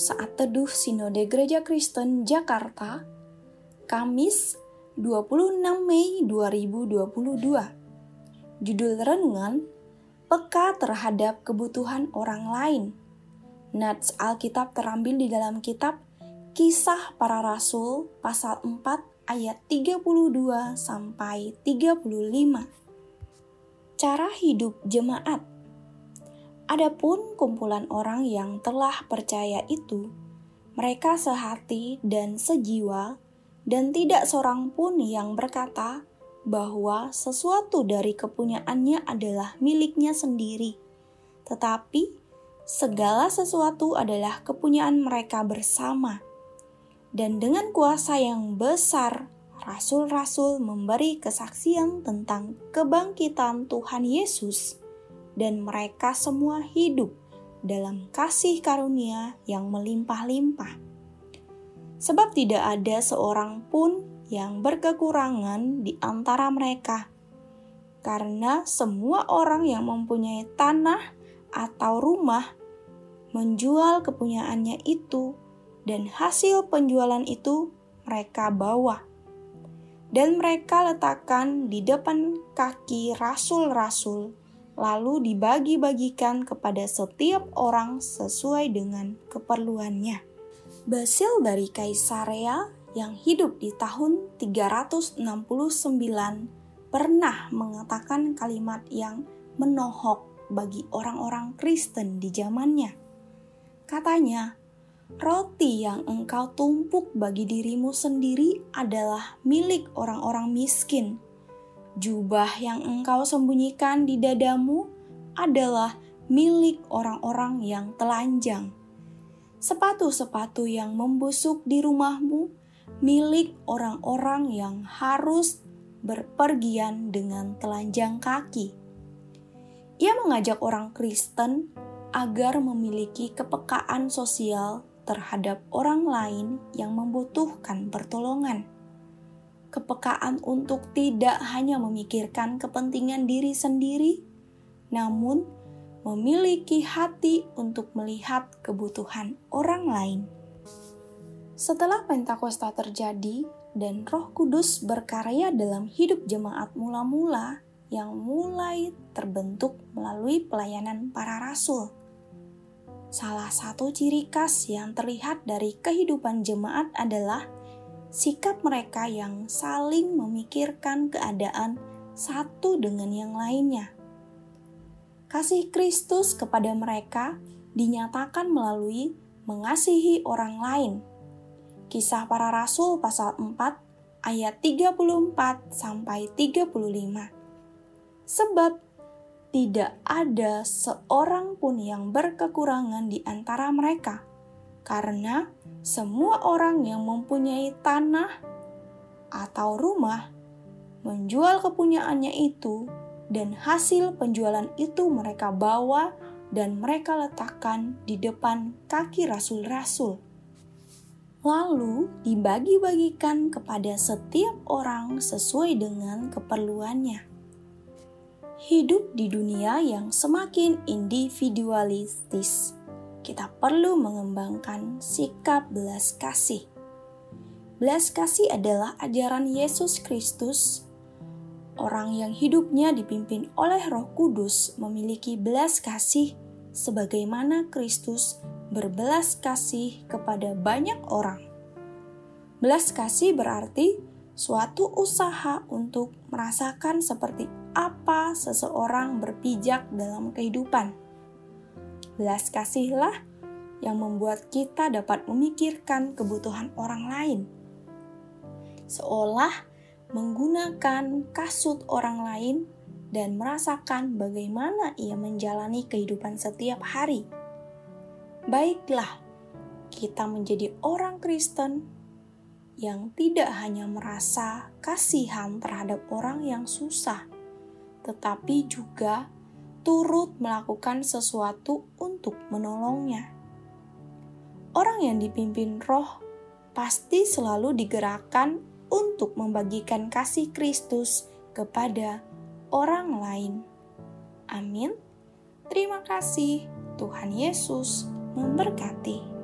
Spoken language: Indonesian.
Saat Teduh Sinode Gereja Kristen Jakarta, Kamis 26 Mei 2022. Judul renungan, Peka terhadap kebutuhan orang lain. Nats Alkitab terambil di dalam kitab Kisah Para Rasul pasal 4 ayat 32 sampai 35. Cara hidup jemaat Adapun kumpulan orang yang telah percaya itu, mereka sehati dan sejiwa, dan tidak seorang pun yang berkata bahwa sesuatu dari kepunyaannya adalah miliknya sendiri, tetapi segala sesuatu adalah kepunyaan mereka bersama. Dan dengan kuasa yang besar, rasul-rasul memberi kesaksian tentang kebangkitan Tuhan Yesus dan mereka semua hidup dalam kasih karunia yang melimpah-limpah. Sebab tidak ada seorang pun yang berkekurangan di antara mereka, karena semua orang yang mempunyai tanah atau rumah menjual kepunyaannya itu, dan hasil penjualan itu mereka bawa. Dan mereka letakkan di depan kaki rasul-rasul lalu dibagi-bagikan kepada setiap orang sesuai dengan keperluannya. Basil dari Kaisarea yang hidup di tahun 369 pernah mengatakan kalimat yang menohok bagi orang-orang Kristen di zamannya. Katanya, roti yang engkau tumpuk bagi dirimu sendiri adalah milik orang-orang miskin Jubah yang engkau sembunyikan di dadamu adalah milik orang-orang yang telanjang. Sepatu-sepatu yang membusuk di rumahmu milik orang-orang yang harus berpergian dengan telanjang kaki. Ia mengajak orang Kristen agar memiliki kepekaan sosial terhadap orang lain yang membutuhkan pertolongan kepekaan untuk tidak hanya memikirkan kepentingan diri sendiri, namun memiliki hati untuk melihat kebutuhan orang lain. Setelah Pentakosta terjadi dan Roh Kudus berkarya dalam hidup jemaat mula-mula yang mulai terbentuk melalui pelayanan para rasul. Salah satu ciri khas yang terlihat dari kehidupan jemaat adalah sikap mereka yang saling memikirkan keadaan satu dengan yang lainnya. Kasih Kristus kepada mereka dinyatakan melalui mengasihi orang lain. Kisah para Rasul pasal 4 ayat 34 sampai 35. Sebab tidak ada seorang pun yang berkekurangan di antara mereka karena semua orang yang mempunyai tanah atau rumah menjual kepunyaannya itu, dan hasil penjualan itu mereka bawa dan mereka letakkan di depan kaki rasul-rasul. Lalu dibagi-bagikan kepada setiap orang sesuai dengan keperluannya. Hidup di dunia yang semakin individualistis kita perlu mengembangkan sikap belas kasih. Belas kasih adalah ajaran Yesus Kristus. Orang yang hidupnya dipimpin oleh Roh Kudus memiliki belas kasih sebagaimana Kristus berbelas kasih kepada banyak orang. Belas kasih berarti suatu usaha untuk merasakan seperti apa seseorang berpijak dalam kehidupan Belas kasihlah yang membuat kita dapat memikirkan kebutuhan orang lain. Seolah menggunakan kasut orang lain dan merasakan bagaimana ia menjalani kehidupan setiap hari. Baiklah, kita menjadi orang Kristen yang tidak hanya merasa kasihan terhadap orang yang susah, tetapi juga turut melakukan sesuatu untuk menolongnya. Orang yang dipimpin roh pasti selalu digerakkan untuk membagikan kasih Kristus kepada orang lain. Amin. Terima kasih, Tuhan Yesus memberkati.